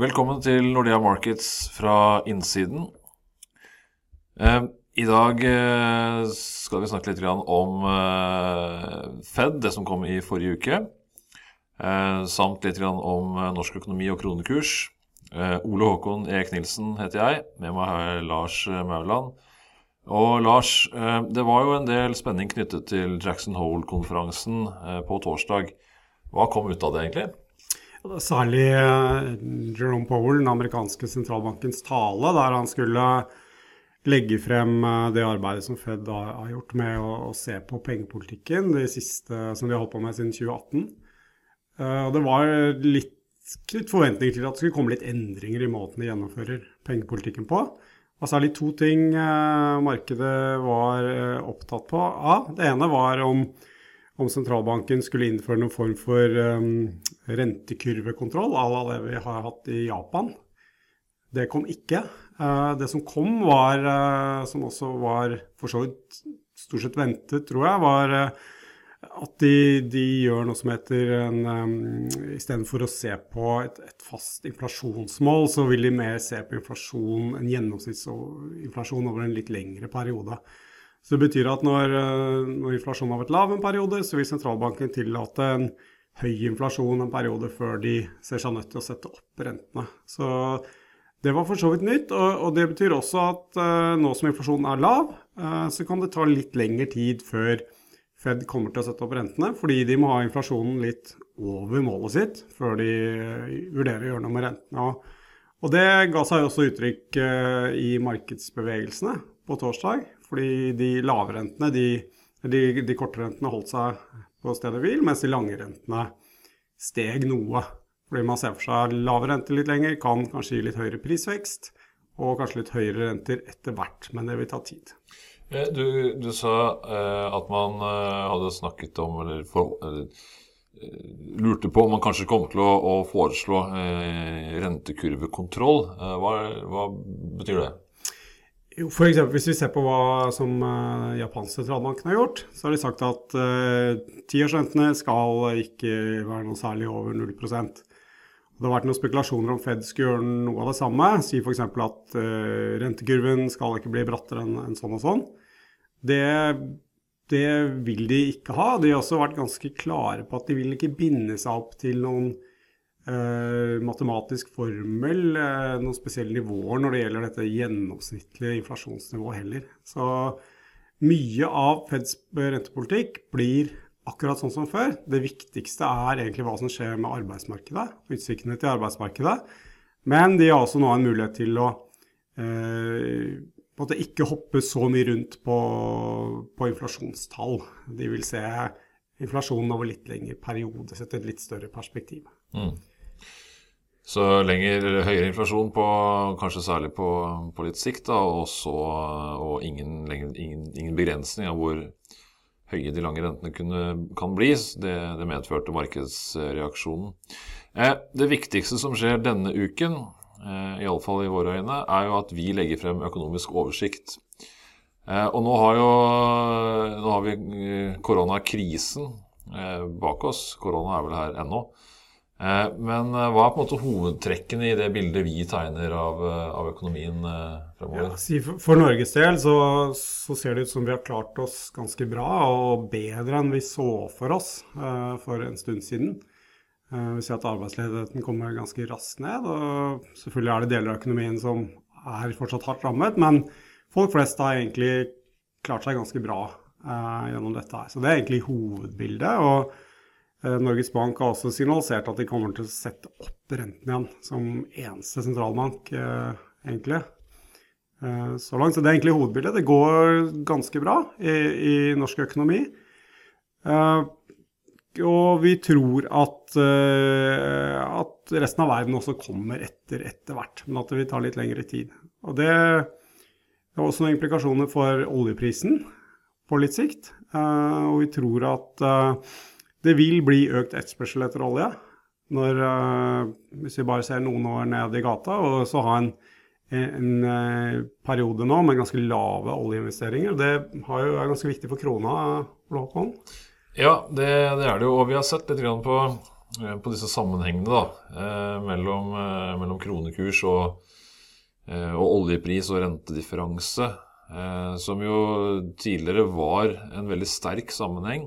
Velkommen til Nordea Markets fra innsiden. Eh, I dag eh, skal vi snakke litt om eh, Fed, det som kom i forrige uke. Samt litt om norsk økonomi og kronekurs. Ole Håkon Eek Nilsen heter jeg. Med meg har jeg Lars Mauland. Og Lars, det var jo en del spenning knyttet til Jackson Hole-konferansen på torsdag. Hva kom ut av det, egentlig? Særlig eh, Jerome Powell, den amerikanske sentralbankens tale, der han skulle legge frem eh, det arbeidet som Fed har gjort med å, se på pengepolitikken, det siste som de har holdt på med siden 2018. Eh, og det var litt, litt forventninger til at det skulle komme litt endringer i måten de gjennomfører pengepolitikken på. Og særlig to ting markedet var opptatt på av. Det ene var om om sentralbanken skulle innføre noen form for um, rentekurvekontroll à la det vi har hatt i Japan. Det kom ikke. Uh, det som kom, var, uh, som også var for så vidt stort sett ventet, tror jeg, var uh, at de, de, gjør noe som heter en um, Istedenfor å se på et, et, fast inflasjonsmål, så vil de mer se på inflasjon, en gjennomsnittsinflasjon over en litt lengre periode. Så det betyr at når, eh, når inflasjonen har vært lav en periode, så vil sentralbanken tillate en høy inflasjon en periode før de ser seg nødt til å sette opp rentene. Så det var for så vidt nytt. Og, og det betyr også at uh, nå som inflasjonen er lav, uh, så kan det ta litt lengre tid før Fed kommer til å sette opp rentene, fordi de må ha inflasjonen litt over målet sitt før de uh, vurderer å gjøre noe med rentene. Og, og det ga seg også uttrykk i markedsbevegelsene på torsdag. Fordi de lavrentene, de, de, de korte rentene holdt seg på stedet hvil, mens de lange rentene steg noe. Fordi man ser for seg lave renter litt lenger, kan kanskje gi litt høyere prisvekst. Og kanskje litt høyere renter etter hvert, men det vil ta tid. Eh, du, du sa eh, at man eh, hadde snakket om, eller, for, eller eh, lurte på om man kanskje kom til å, å foreslå eh, rentekurvekontroll. Eh, hva, hva, betyr det? Jo, for eksempel, Hvis vi ser på hva som uh, japansk sentralbanken har gjort, så har de sagt at uh, tiårsrentene skal ikke være noe særlig over 0% Det har vært noen spekulasjoner om Fed skulle gjøre noe av det samme. Si f.eks. at uh, rentekurven skal ikke bli brattere enn en sånn og sånn. Det, det, vil de ikke ha. De har også vært ganske klare på at de vil ikke binde seg opp til noen Uh, matematisk formel, uh, noen spesielle nivåer når det gjelder dette gjennomsnittlige inflasjonsnivået heller. Så mye av Feds rentepolitikk blir akkurat sånn som før. Det viktigste er egentlig hva som skjer med arbeidsmarkedet, utsiktene til arbeidsmarkedet. Men de har også nå en mulighet til å uh, ikke hoppe så mye rundt på, på inflasjonstall. De vil se inflasjonen over litt lengre periode, sett et litt større perspektiv. Mm. Så lenger høyere inflasjon, på, kanskje særlig på, på litt sikt, da, og, så, og ingen, ingen, ingen, begrensning av hvor høye de lange rentene kunne, kan bli. Det, det medførte markedsreaksjonen. Eh, det viktigste som skjer denne uken, eh, iallfall i våre øyne, er jo at vi legger frem økonomisk oversikt. Eh, og nå har, jo, nå har vi eh, koronakrisen eh, bak oss. Korona er vel her ennå. Eh, men eh, hva er på en måte hovedtrekkene i det bildet vi tegner av, eh, av økonomien fremover? Ja, for, Norges del så, så, ser det ut som vi har klart oss ganske bra, og bedre enn vi så for oss for en stund siden. Vi ser at arbeidsledigheten kommer ganske raskt ned. og Selvfølgelig er det deler av økonomien som er fortsatt hardt rammet, men folk flest har egentlig klart seg ganske bra gjennom dette. her. Så det er egentlig hovedbildet. og Norges Bank har også signalisert at de kommer til å sette opp renten igjen, som eneste sentralbank, eh, egentlig. Eh, så langt. Så det er egentlig hovedbildet. Det går ganske bra i, i norsk økonomi. Og vi tror at, at, resten av verden også kommer etter etter hvert, men at det vil ta litt lengre tid. Og det har også noen implikasjoner for oljeprisen på litt sikt. Og vi tror at det vil bli økt etterspørsel etter olje. Når, uh, hvis vi bare ser noen år ned i gata, og så ha en, en, uh, periode nå med ganske lave oljeinvesteringer. Det jo, er ganske viktig for krona, Håkon? Ja, det, det, er det jo. Og vi har sett litt på på disse sammenhengene da, mellom, mellom kronekurs og, og, oljepris og rentedifferanse, som jo tidligere var en veldig sterk sammenheng.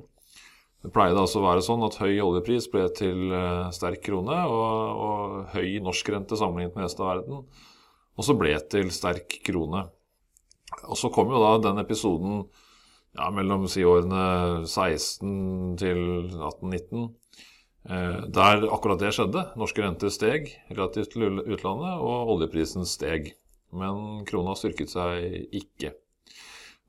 Det pleide altså å være sånn at høy oljepris ble til uh, sterk krone, og, og, høy norsk rente sammenlignet med resten av verden også ble til sterk krone. Og så kom jo da den episoden ja, mellom si årene 16 til 18-19, uh, der akkurat det skjedde. Norske renter steg relativt til utlandet, og oljeprisen steg. Men krona styrket seg ikke.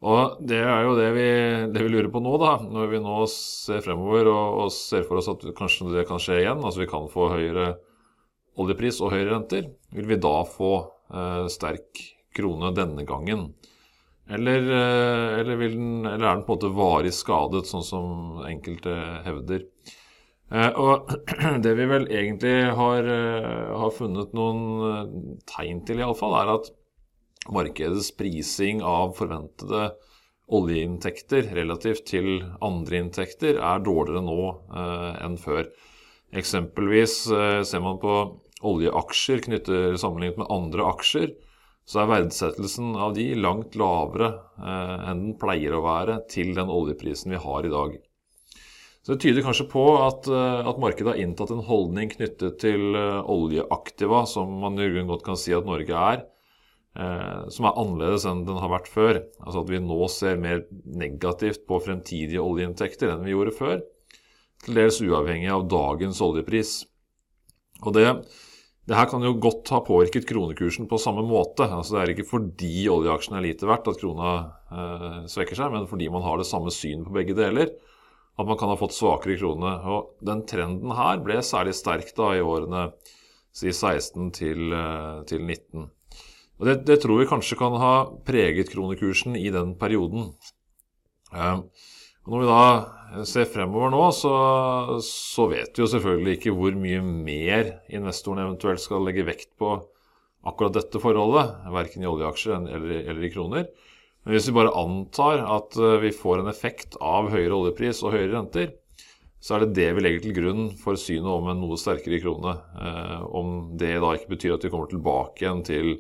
Og det er jo det vi, det vi, lurer på nå, da, når vi nå ser fremover og, og, ser for oss at kanskje det kan skje igjen. Altså vi kan få høyere oljepris og høyere renter. Vil vi da få eh, sterk krone denne gangen? Eller, eh, eller, den, eller, er den på en måte varig skadet, sånn som enkelte hevder? Eh, og det vi vel egentlig har, eh, har funnet noen eh, tegn til, iallfall, er at markedets prising av forventede oljeinntekter relativt til andre inntekter er dårligere nå eh, enn før. Eksempelvis eh, ser man på oljeaksjer knyttet sammenlignet med andre aksjer, så er verdsettelsen av de langt lavere eh, enn den pleier å være til den oljeprisen vi har i dag. Så Det tyder kanskje på at, eh, at markedet har inntatt en holdning knyttet til eh, oljeaktiva, som man godt kan si at Norge er, som er annerledes enn den har vært før. Altså at vi nå ser mer negativt på fremtidige oljeinntekter enn vi gjorde før. Til dels uavhengig av dagens oljepris. Og det, det her kan jo godt ha påvirket kronekursen på samme måte. Altså Det er ikke fordi oljeaksjene er lite verdt at krona eh, svekker seg, men fordi man har det samme syn på begge deler. At man kan ha fått svakere krone. Og den trenden her ble særlig sterk da i årene si 16 til, eh, til 19. Og det, det, tror vi kanskje kan ha preget kronekursen i den perioden. Og når vi da ser fremover nå, så, så, vet vi jo selvfølgelig ikke hvor mye mer investoren eventuelt skal legge vekt på akkurat dette forholdet, verken i oljeaksjer eller, eller i kroner. Men hvis vi bare antar at eh, vi får en effekt av høyere oljepris og høyere renter, så er det det vi legger til grunn for synet om en noe sterkere krone. Eh, om det da ikke betyr at vi kommer tilbake igjen til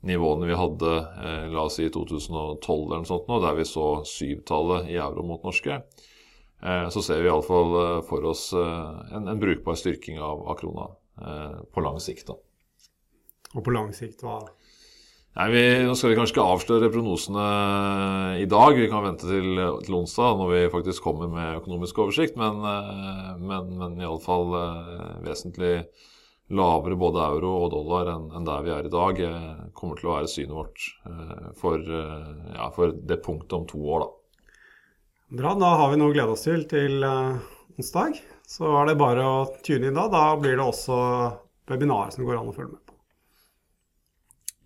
nivåene vi hadde eh, la oss si i 2012 eller noe sånt nå, der vi så syvtallet i euro mot norske, eh, så ser vi iallfall eh, for oss en, en, brukbar styrking av, av krona eh, på lang sikt. Da. Og på lang sikt hva? Nei, vi, Nå skal vi kanskje ikke avsløre prognosene i dag. Vi kan vente til, til onsdag når vi faktisk kommer med økonomisk oversikt. Men, men, men iallfall vesentlig lavere både euro og dollar enn, der vi er i dag, eh, kommer til å være synet vårt eh, for, eh, ja, for, det punktet om to år, da. Bra. Da har vi noe å glede oss til til onsdag. Så er det bare å tune inn da. Da blir det også webinar som går an å følge med på.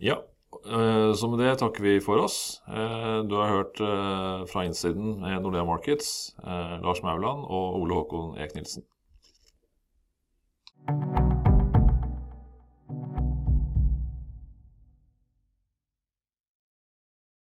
Ja. Så med det takker vi for oss. Du har hørt fra innsiden Nordea Markets, Lars Mauland og Ole Håkon Eek Nilsen.